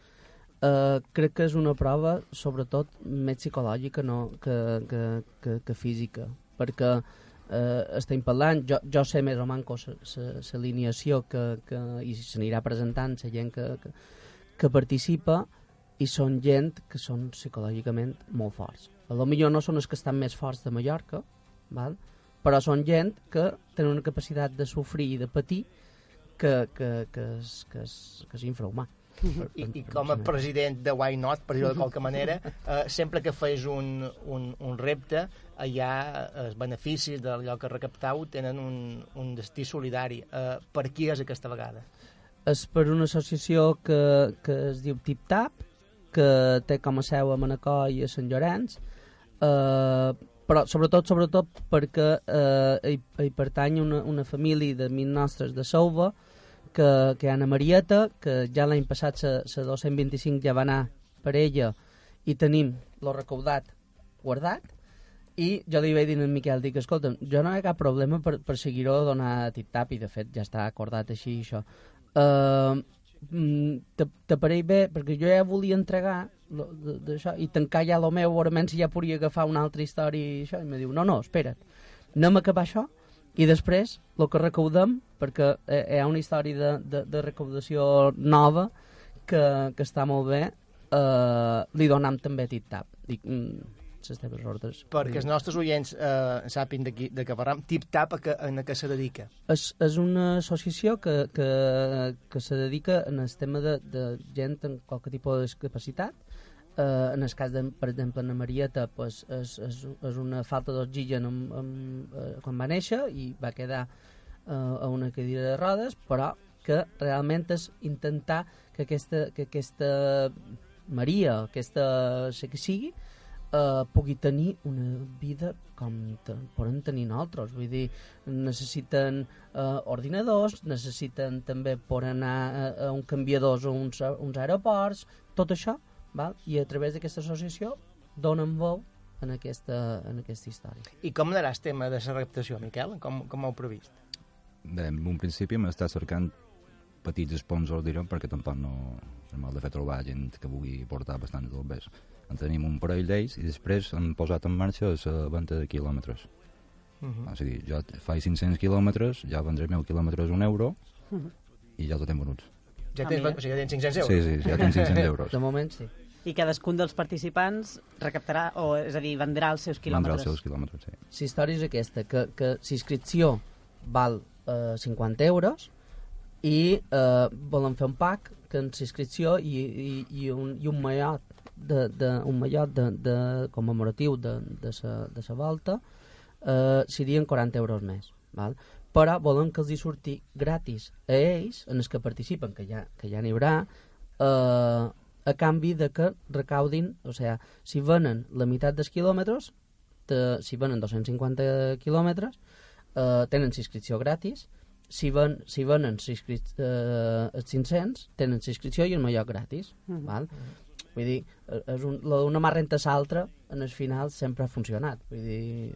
eh, crec que és una prova sobretot més psicològica no, que, que, que, que física, perquè eh, estem parlant, jo, jo sé més o manco l'alineació que, que, i s'anirà presentant la gent que, que, que participa, i són gent que són psicològicament molt forts. A lo millor no són els que estan més forts de Mallorca, val? però són gent que tenen una capacitat de sofrir i de patir que, que, que, és, que, és, que és infrahumà. I, I com a president de Why Not, per dir-ho de qualque manera, eh, sempre que feis un, un, un repte, allà els beneficis d'allò que recaptau tenen un, un destí solidari. Eh, per qui és aquesta vegada? És per una associació que, que es diu Tip Tap, que té com a seu a Manacor i a Sant Llorenç, eh, però sobretot sobretot perquè eh, hi, hi pertany una, una família de amics nostres de Souva, que, que Anna Marieta, que ja l'any passat la 225 ja va anar per ella i tenim lo recaudat guardat, i jo li vaig dir a Miquel, dic, escolta, jo no hi ha cap problema per, per seguir-ho a donar tip-tap, i de fet ja està acordat així, això. Uh, t'apareix bé, perquè jo ja volia entregar d'això i tancar ja el meu, si ja podria agafar una altra història i això, i me diu, no, no, espera't, anem a acabar això i després el que recaudem, perquè eh, hi ha una història de, de, de recaudació nova que, que està molt bé, eh, li donam també tit-tap. Dic, mm, les teves ordres. Perquè els nostres oients eh, sàpin de, qui, de què parlam, tip-tap a, que, a què se dedica? És, és una associació que, que, que se dedica en el tema de, de gent amb qualque tipus de discapacitat Eh, en el cas, de, per exemple, en la Marieta, pues, és, és, és una falta d'oxigen eh, quan va néixer i va quedar eh, a una cadira de rodes, però que realment és intentar que aquesta, que aquesta Maria, aquesta sé que sigui, eh, pugui tenir una vida com te, poden tenir nosaltres. Vull dir, necessiten eh, ordinadors, necessiten també poder anar a, a un canviadors o uns, a- uns aeroports, tot això, val? i a través d'aquesta associació donen veu en aquesta, en aquesta història. I com anarà el tema de la reptació, Miquel? Com, com ho heu previst? Bé, en un principi m'està cercant petits sponsors, direm, perquè tampoc no és mal de fer trobar gent que vulgui portar bastant del bes. En tenim un parell d'ells i després hem posat en marxa la venda de quilòmetres. Mhm. O sigui, jo faig 500 quilòmetres, ja vendré 1.000 quilòmetres un euro Mhm. i ja tot hem venut. Ja Ah, tens, o sigui, ja tens 500 euros? Sí, sí, ja tens 500 euros. De moment, sí. I cadascun dels participants recaptarà, o és a dir, vendrà els seus Vendrà quilòmetres. els seus quilòmetres, sí. La història és aquesta, que, que l'inscripció val eh, 50 euros i eh, volen fer un pack que en l'inscripció i, i, i, un, i un mallot de, de, un mallot de, de commemoratiu de, de, sa, de sa volta eh, serien 40 euros més val? però volen que els hi surti gratis a ells, en els que participen que ja, que ja n'hi haurà eh, a canvi de que recaudin o sigui, si venen la meitat dels quilòmetres de, si venen 250 quilòmetres eh, tenen inscripció gratis si, ven, si venen eh, els 500 tenen inscripció i el mallot gratis Mhm. val? Vull dir, eh, és un, la d'una mà renta l'altra en el final sempre ha funcionat vull dir,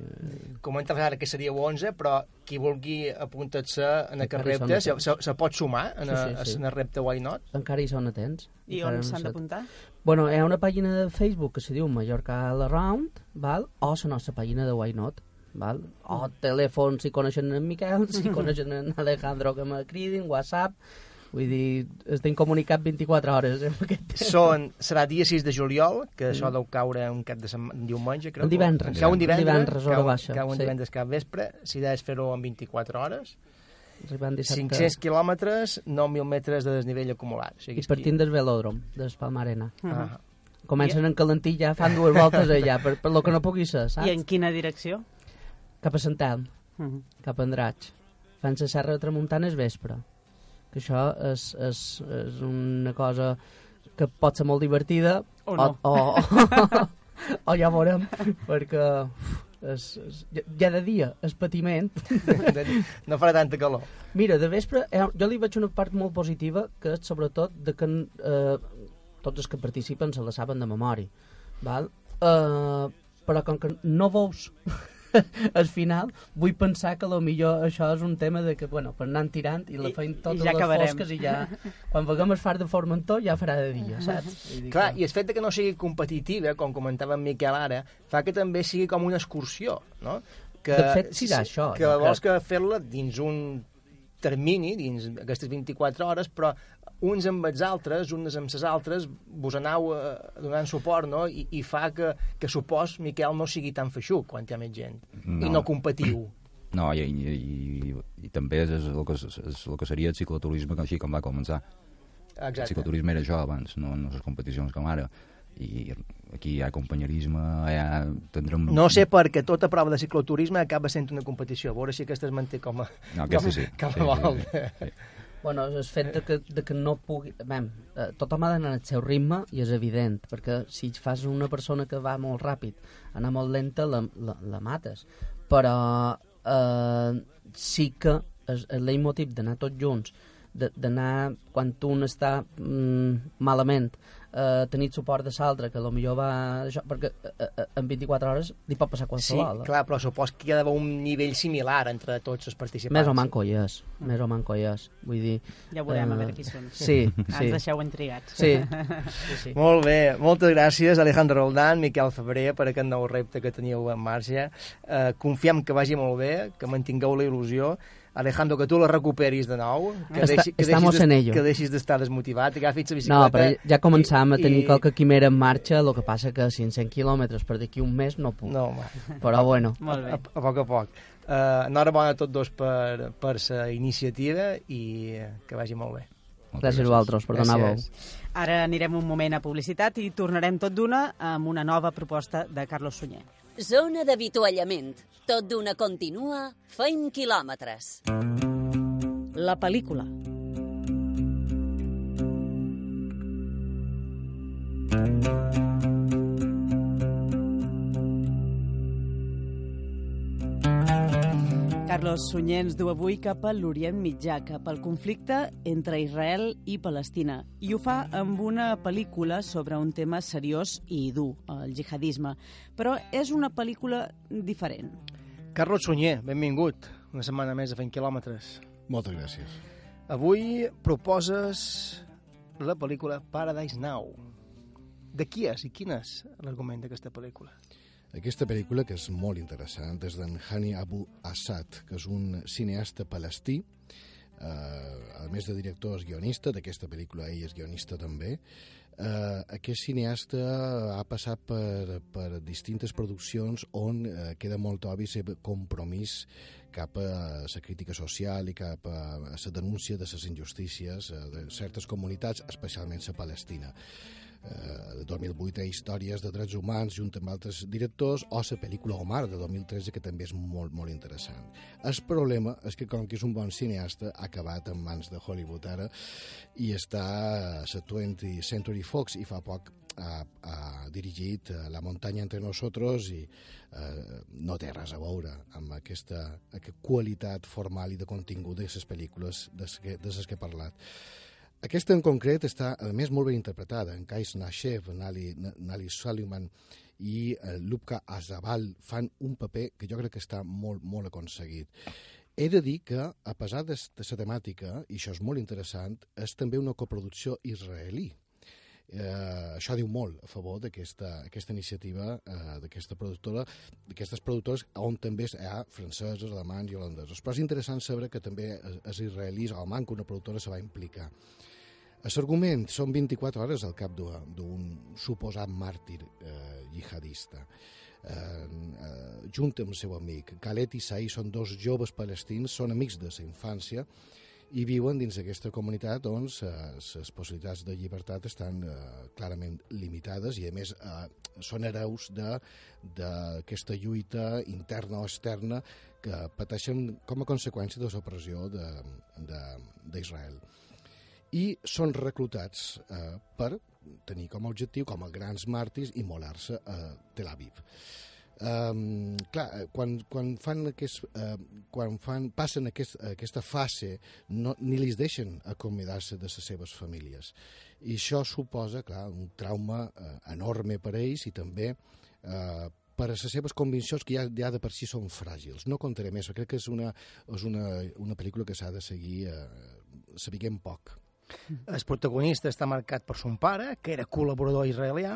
Comentaves ara que seria 11, però qui vulgui apuntar-se en aquest repte se, se, se pot sumar en, Sí, sí, sí. en el repte Why Not? encara hi són atents I on s'han s'ha- d'apuntar? Bueno, hi ha una pàgina de Facebook que se diu Mallorca All Around, val? o la nostra pàgina de Why Not, val? o telèfon si coneixen en Miquel, si coneixen en Alejandro que me cridin, WhatsApp, vull dir, estem comunicat 24 hores aquest tema. Són, serà dia 6 de juliol, que això Mm. deu caure un cap de setmana, un diumenge, crec. Un divendres. Cau un divendres, Divendres, cau, baixa, cau un sí. divendres cap vespre, si és fer-ho en 24 hores. Arribant dissabte. 500 quilòmetres, 9.000 metres de desnivell acumulat. O sigui, I partint del velòdrom, del Palmarena. Ah. Comencen en calentí ja, fan dues voltes allà, per, per lo que no pugui ser, saps? I en quina direcció? Cap a Sant Elm, Mhm. cap a Andratx. Fan la serra de Tramuntana és vespre. Que això és, és, és una cosa que pot ser molt divertida O no. o, o, o ja veurem, perquè és, és, ja, ja de dia és patiment. no farà tanta calor. Mira, de vespre, eh, jo li veig una part molt positiva, que és sobretot de que eh, tots els que participen se la saben de memòria. Val? Eh, però com que no veus al final, vull pensar que lo millor això és un tema de que, bueno, per anar tirant i la I- feim i totes ja les acabarem. fosques i ja... Quan veguem el far de Formentor ja farà de dia, saps? Vull dir Clar, que- i el fet de que no sigui competitiva, com comentava en Miquel ara, fa que també sigui com una excursió, no? Que, De fet, serà això, Que vols que fer-la dins un termini, dins aquestes 24 hores, però uns amb els altres, unes amb les altres, vos aneu eh, donant suport, no? I, i fa que, que supos, Miquel, no sigui tan feixuc quan hi ha més gent. I no competiu. No, i, i, i, i també és, és, el que, és, el que seria el cicloturisme que així com va començar. El Exacte. cicloturisme era això abans, no, no les competicions com ara. I aquí hi ha companyerisme, hi ha... Tindrem... No sé per què tota prova de cicloturisme acaba sent una competició. A veure si aquesta es manté com a... No, aquesta sí. Com Sí, a sí, volta. sí, Bueno, el fet de que, de que no pugui... Bem, eh, tothom ha d'anar al seu ritme i és evident, perquè si fas una persona que va molt ràpid, anar molt lenta, la, la, la mates. Però eh, sí que el, el leitmotiv d'anar tots junts, d'anar quan un està mm, malament, eh, tenir suport de l'altre, que millor va... Això, perquè eh, eh, en 24 hores li pot passar Sí, qualsevol. clar, però supos que hi ha d'haver un nivell similar entre tots els participants. Més o manco hi és, més o manco hi és. Vull dir... Ja veurem, a eh, veure qui són. Sí, Ens sí. deixeu intrigats. Sí, sí, sí. Molt bé, moltes gràcies Alejandro Roldán, Miquel Febrer per aquest nou repte que teníeu en marxa. Eh, confiem que vagi molt bé, que mantingueu la il·lusió. Alejandro, que tu la recuperis de nou, que, Està- deixi, que, estamos deixis, en ello. que deixis d'estar desmotivat, que agafis la No, bicicleta... però ja començàvem a tenir i- qualque quimera en marxa, el que passa que 500 quilòmetres per d'aquí un mes no puc. No, home. Però bueno. A, a, a poc a poc. Uh, enhorabona a tots dos per, per la iniciativa i eh, que vagi molt bé. Gràcies a vosaltres per donar veu. Ara anirem un moment a publicitat i tornarem tot d'una amb una nova proposta de Carlos Sunyer. Zona d'avituallament. Tot d'una continua, feim quilòmetres. La pel·lícula. Carlos Sunyer ens du avui cap a l'Orient Mitjà, cap al conflicte entre Israel i Palestina. I ho fa amb una pel·lícula sobre un tema seriós i dur, el jihadisme. Però és una pel·lícula diferent. Carlos Sunyer, benvingut. Una setmana més a Fent Quilòmetres. Moltes gràcies. Avui proposes la pel·lícula Paradise Now. De qui és i quin és l'argument d'aquesta pel·lícula? Aquesta pel·lícula, que és molt interessant, és d'en Hani Abu Assad, que és un cineasta palestí, eh, a més de director és guionista, d'aquesta pel·lícula ell és guionista també. Eh, aquest cineasta ha passat per, per distintes produccions on eh, queda molt obvi el compromís cap a la crítica social i cap a la denúncia de les injustícies eh, de certes comunitats, especialment la Palestina de 2008 hi històries de drets humans junt amb altres directors o la pel·lícula Omar de 2013 que també és molt, molt interessant. El problema és que com que és un bon cineasta ha acabat en mans de Hollywood ara i està a la 20th Century Fox i fa poc ha, ha dirigit La muntanya entre nosotros i eh, no té res a veure amb aquesta, aquesta qualitat formal i de contingut de les pel·lícules de les que, de les que he parlat. Aquesta en concret està, a més, molt ben interpretada. En Kais Nashev, Nali, Nali Suleiman i eh, Lubka Azabal fan un paper que jo crec que està molt, molt aconseguit. He de dir que, a pesar de la temàtica, i això és molt interessant, és també una coproducció israelí. Eh, això diu molt a favor d'aquesta aquesta iniciativa eh, d'aquesta productora, d'aquestes productores on també hi ha francesos, alemanys i holandesos. Però és interessant saber que també els israelis, o manca una productora, se va implicar. L'argument són 24 hores al cap d'un suposat màrtir eh, jihadista. Eh, eh, junt amb el seu amic. Khaled i Saï són dos joves palestins, són amics de la infància i viuen dins d'aquesta comunitat on les possibilitats de llibertat estan eh, clarament limitades i a més eh, són hereus d'aquesta lluita interna o externa que pateixen com a conseqüència de l'opressió d'Israel i són reclutats eh, per tenir com a objectiu, com a grans màrtirs, immolar-se a Tel Aviv. Um, clar, eh, quan, quan, fan aquest, uh, quan fan, passen aquest, aquesta fase no, ni li deixen acomiadar-se de les seves famílies i això suposa clar, un trauma uh, enorme per ells i també uh, per a les seves conviccions que ja, ja de per si són fràgils. No contaré més, crec que és una, és una, una pel·lícula que s'ha de seguir eh, sabent poc. El protagonista està marcat per son pare, que era col·laborador israelià,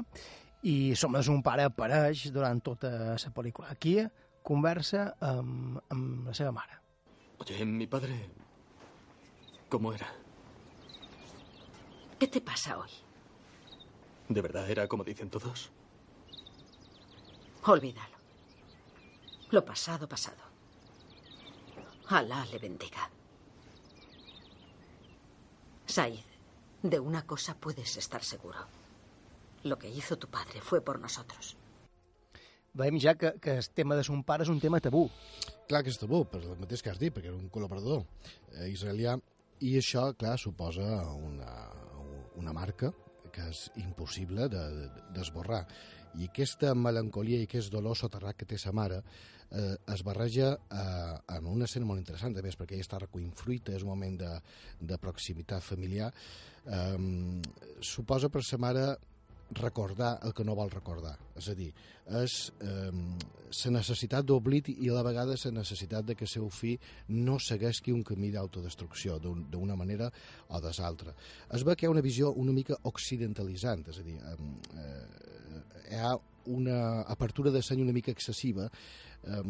i som un pare apareix durant tota la pel·lícula. Aquí conversa amb, amb la seva mare. Oye, mi padre... ¿Cómo era? ¿Qué te pasa hoy? ¿De verdad era como dicen todos? Olvídalo. Lo pasado, pasado. Alá le bendiga. Said, de una cosa puedes estar seguro. Lo que hizo tu padre fue por nosotros. Veiem ja que, que el tema de son pare és un tema tabú. Clar que és tabú, per el mateix que has dit, perquè era un col·laborador eh, israelià, i això, clar, suposa una, una marca que és impossible d'esborrar. De, de, I aquesta melancolia i aquest dolor soterrat que té sa mare eh, es barreja eh, en una escena molt interessant, a més, perquè ella està recollint fruita, és un moment de, de proximitat familiar. Eh, suposa per sa mare recordar el que no vol recordar. És a dir, és eh, necessitat d'oblit i a la vegada la necessitat de que seu fill no segueixi un camí d'autodestrucció d'una manera o de l'altra. Es veu que hi ha una visió una mica occidentalitzant, és a dir, eh, hi ha una apertura de seny una mica excessiva eh,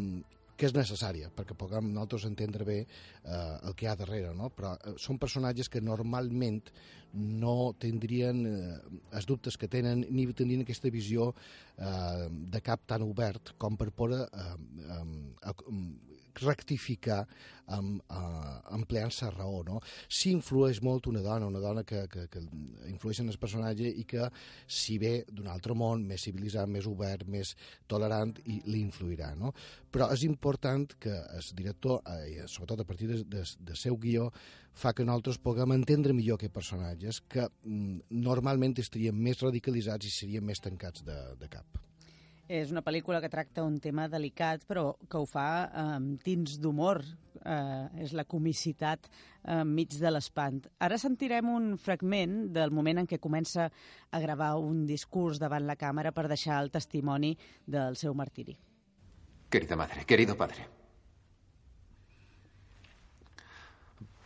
que és necessària perquè puguem nosaltres entendre bé eh, el que hi ha darrere, no? però eh, són personatges que normalment no tindrien eh, els dubtes que tenen ni tindrien aquesta visió eh, de cap tan obert com per poder eh, eh, rectificar amb, uh, empleant-se raó, no? Si influeix molt una dona, una dona que, que, que influeix en el personatge i que, si ve d'un altre món, més civilitzat, més obert, més tolerant, i li influirà, no? Però és important que el director, eh, sobretot a partir de, de, de seu guió, fa que nosaltres puguem entendre millor aquests personatges que mm, normalment estarien més radicalitzats i serien més tancats de, de cap. És una pel·lícula que tracta un tema delicat, però que ho fa amb eh, tins d'humor. Eh, és la comicitat eh, enmig de l'espant. Ara sentirem un fragment del moment en què comença a gravar un discurs davant la càmera per deixar el testimoni del seu martiri. Querida madre, querido padre.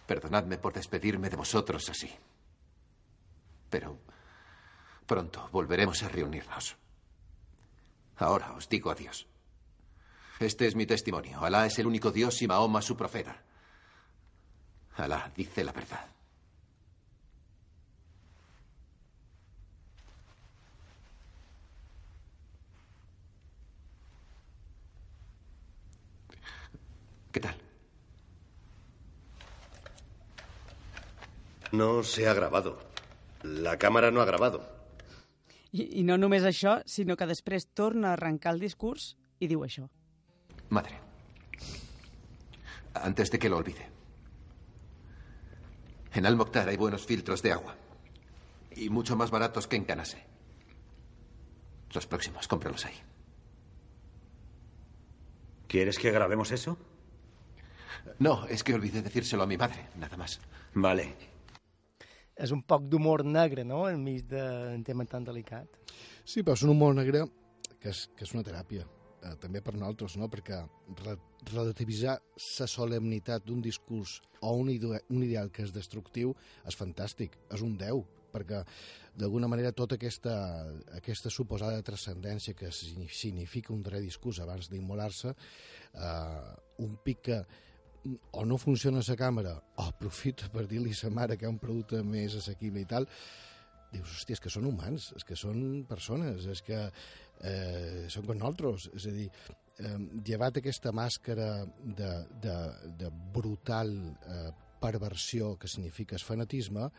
Perdonadme por despedirme de vosotros así. Pero pronto volveremos a reunirnos. Ahora os digo adiós. Este es mi testimonio. Alá es el único Dios y Mahoma su profeta. Alá dice la verdad. ¿Qué tal? No se ha grabado. La cámara no ha grabado. I, I no només això, sinó que després torna a arrencar el discurs i diu això. Madre, antes de que lo olvide. En Al Mokhtar hay buenos filtros de agua. Y mucho más baratos que en Canase. Los próximos, cómpralos ahí. ¿Quieres que grabemos eso? No, es que olvidé decírselo a mi madre, nada más. Vale. És un poc d'humor negre, no?, enmig d'un tema tan delicat. Sí, però és un humor negre que és, que és una teràpia, eh, també per nosaltres, no?, perquè re relativitzar la solemnitat d'un discurs o un, ide un ideal que és destructiu és fantàstic, és un déu, perquè d'alguna manera tota aquesta, aquesta suposada transcendència que significa un dret discurs abans d'immolar-se, eh, un pic que o no funciona la càmera o aprofita per dir-li a sa mare que hi ha un producte més assequible i tal, dius, hòstia, és que són humans, és que són persones, és que eh, són com nosaltres. És a dir, eh, llevat aquesta màscara de, de, de brutal eh, perversió que significa el fanatisme,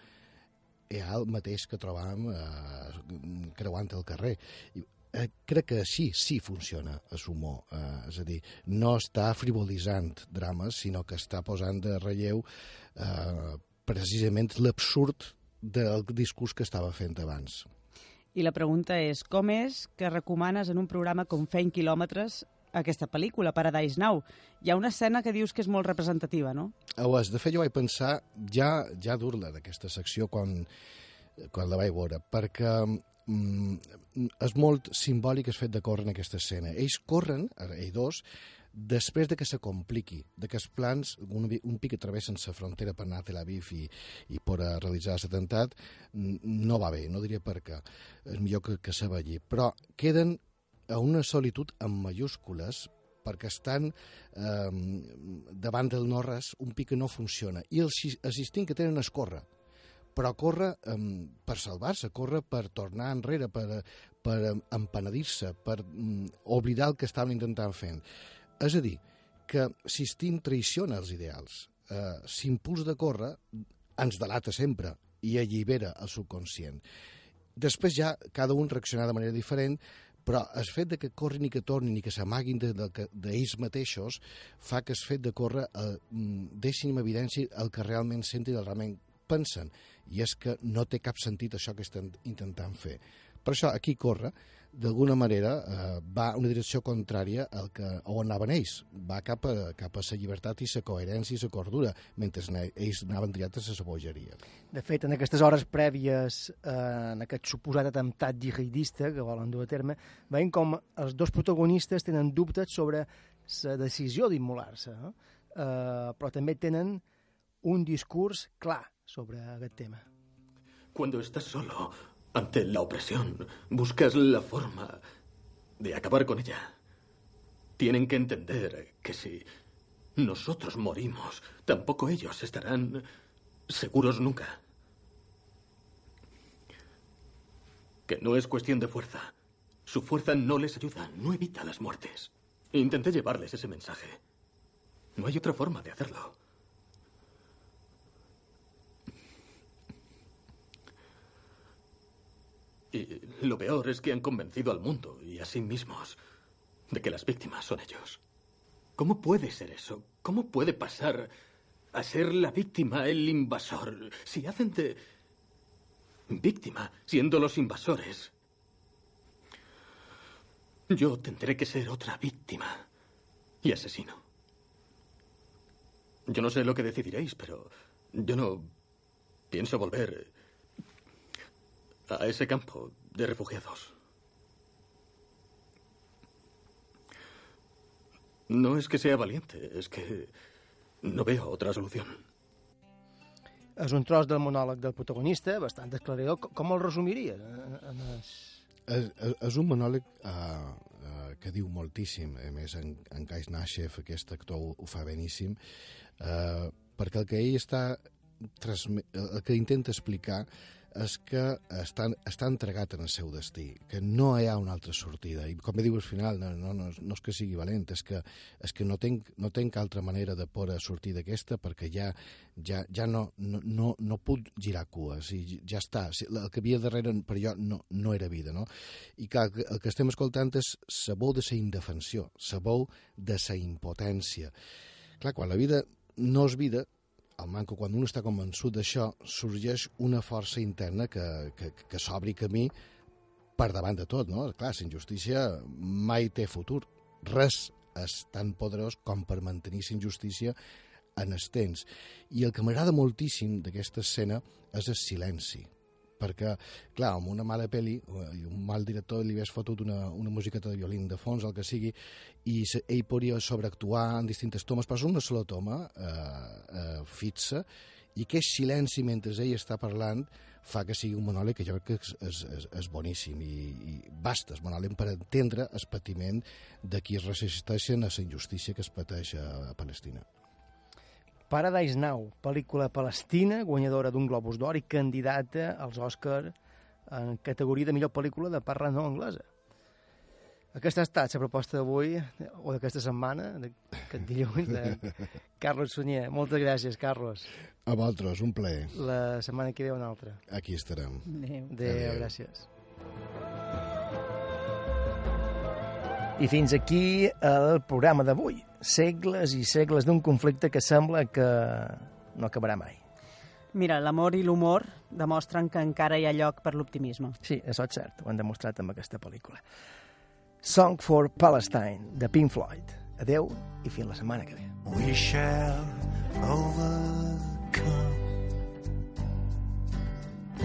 hi ha el mateix que trobam eh, creuant el carrer. I, eh, crec que sí, sí funciona a Sumo. Eh, és a dir, no està frivolitzant drames, sinó que està posant de relleu eh, precisament l'absurd del discurs que estava fent abans. I la pregunta és, com és que recomanes en un programa com Feint quilòmetres aquesta pel·lícula, Paradise Now? Hi ha una escena que dius que és molt representativa, no? Ho és. De fet, jo vaig pensar ja, ja dur-la d'aquesta secció quan, quan la vaig veure, perquè mm, és molt simbòlic el fet de córrer en aquesta escena. Ells corren, ells dos, després de que se compliqui, de que els plans, un, un pic que travessen la frontera per anar a Tel Aviv i, i per a realitzar l'atemptat, no va bé, no diria per què. És millor que, que se vegi. Però queden a una solitud amb mayúscules perquè estan eh, davant del no-res, un pic que no funciona. I el, instinct que tenen és córrer però corre um, per salvar-se, corre per tornar enrere, per, per empenedir-se, per um, oblidar el que estaven intentant fent. És a dir, que si Steam traiciona els ideals, eh, l'impuls de córrer ens delata sempre i allibera el subconscient. Després ja cada un reacciona de manera diferent, però el fet de que corrin i que tornin i que s'amaguin d'ells de, de, mateixos fa que el fet de córrer eh, deixin en evidència el que realment senten i el realment pensen i és que no té cap sentit això que estan intentant fer. Per això aquí corre, d'alguna manera, eh, va una direcció contrària al que, on anaven ells. Va cap a, cap a la llibertat i la coherència i la cordura, mentre ells anaven directes a la bogeria. De fet, en aquestes hores prèvies, eh, en aquest suposat atemptat jihadista que volen dur a terme, veiem com els dos protagonistes tenen dubtes sobre la decisió d'immolar-se, eh? eh, però també tenen un discurs clar sobre aquest tema. Cuando estás solo ante la opresión, buscas la forma de acabar con ella. Tienen que entender que si nosotros morimos, tampoco ellos estarán seguros nunca. Que no es cuestión de fuerza. Su fuerza no les ayuda, no evita las muertes. Intenté llevarles ese mensaje. No hay otra forma de hacerlo. Y lo peor es que han convencido al mundo y a sí mismos de que las víctimas son ellos. ¿Cómo puede ser eso? ¿Cómo puede pasar a ser la víctima el invasor? Si hacen de víctima siendo los invasores, yo tendré que ser otra víctima y asesino. Yo no sé lo que decidiréis, pero yo no pienso volver a ese campo de refugiados. No es que sea valiente, es que no veo otra solución. És un tros del monòleg del protagonista, bastant esclaridor. Com- el resumiria? En, en es... És, és, és un monòleg uh, uh, que diu moltíssim. A més, en, en Kais Nashev, aquest actor, ho, ho fa beníssim, uh, perquè el que ell està transme... el que intenta explicar és que està, està entregat en el seu destí, que no hi ha una altra sortida. I com diu al final, no, no, no, no és que sigui valent, és que, és que no, tenc, no tenc altra manera de poder sortir d'aquesta perquè ja, ja, ja no, no, no, no puc girar cues i ja està. El que havia darrere per jo no, no era vida, no? I clar, el que estem escoltant és veu de la indefensió, veu de la impotència. Clar, quan la vida no és vida, al manco, quan un està convençut d'això, sorgeix una força interna que, que, que s'obri camí per davant de tot, no? Clar, la injustícia mai té futur. Res és tan poderós com per mantenir la injustícia en els temps. I el que m'agrada moltíssim d'aquesta escena és el silenci perquè, clar, amb una mala pel·li eh, i un mal director li hagués fotut una, una musiqueta de violín de fons, el que sigui, i ell podria sobreactuar en distintes tomes, però és una sola toma eh, eh, fixa, i aquest silenci mentre ell està parlant fa que sigui un monòleg que jo crec que és, és, és, és boníssim i, i basta, és monòleg per entendre el patiment de qui es resisteixen a la injustícia que es pateix a Palestina. Paradise Now, pel·lícula palestina, guanyadora d'un Globus d'Or i candidata als Òscar en categoria de millor pel·lícula de parla no anglesa. Aquesta ha estat la proposta d'avui, o d'aquesta setmana, d'aquest dilluns, de Carlos Sunyer. Moltes gràcies, Carlos. A vosaltres, un plaer. La setmana que ve una altra. Aquí estarem. Adéu. Adéu, Adéu. gràcies. I fins aquí el programa d'avui. Segles i segles d'un conflicte que sembla que no acabarà mai. Mira, l'amor i l'humor demostren que encara hi ha lloc per l'optimisme. Sí, això és cert, ho han demostrat amb aquesta pel·lícula. Song for Palestine, de Pink Floyd. Adeu i fins la setmana que ve. We shall overcome.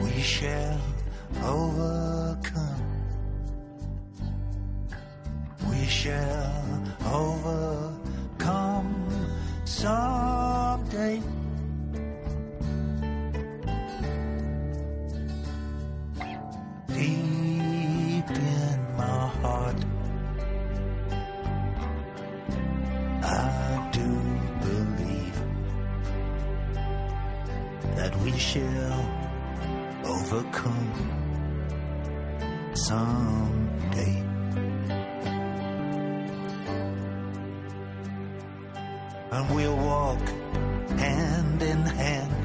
We shall overcome. We shall overcome someday. Deep in my heart, I do believe that we shall overcome someday. And we'll walk hand in hand.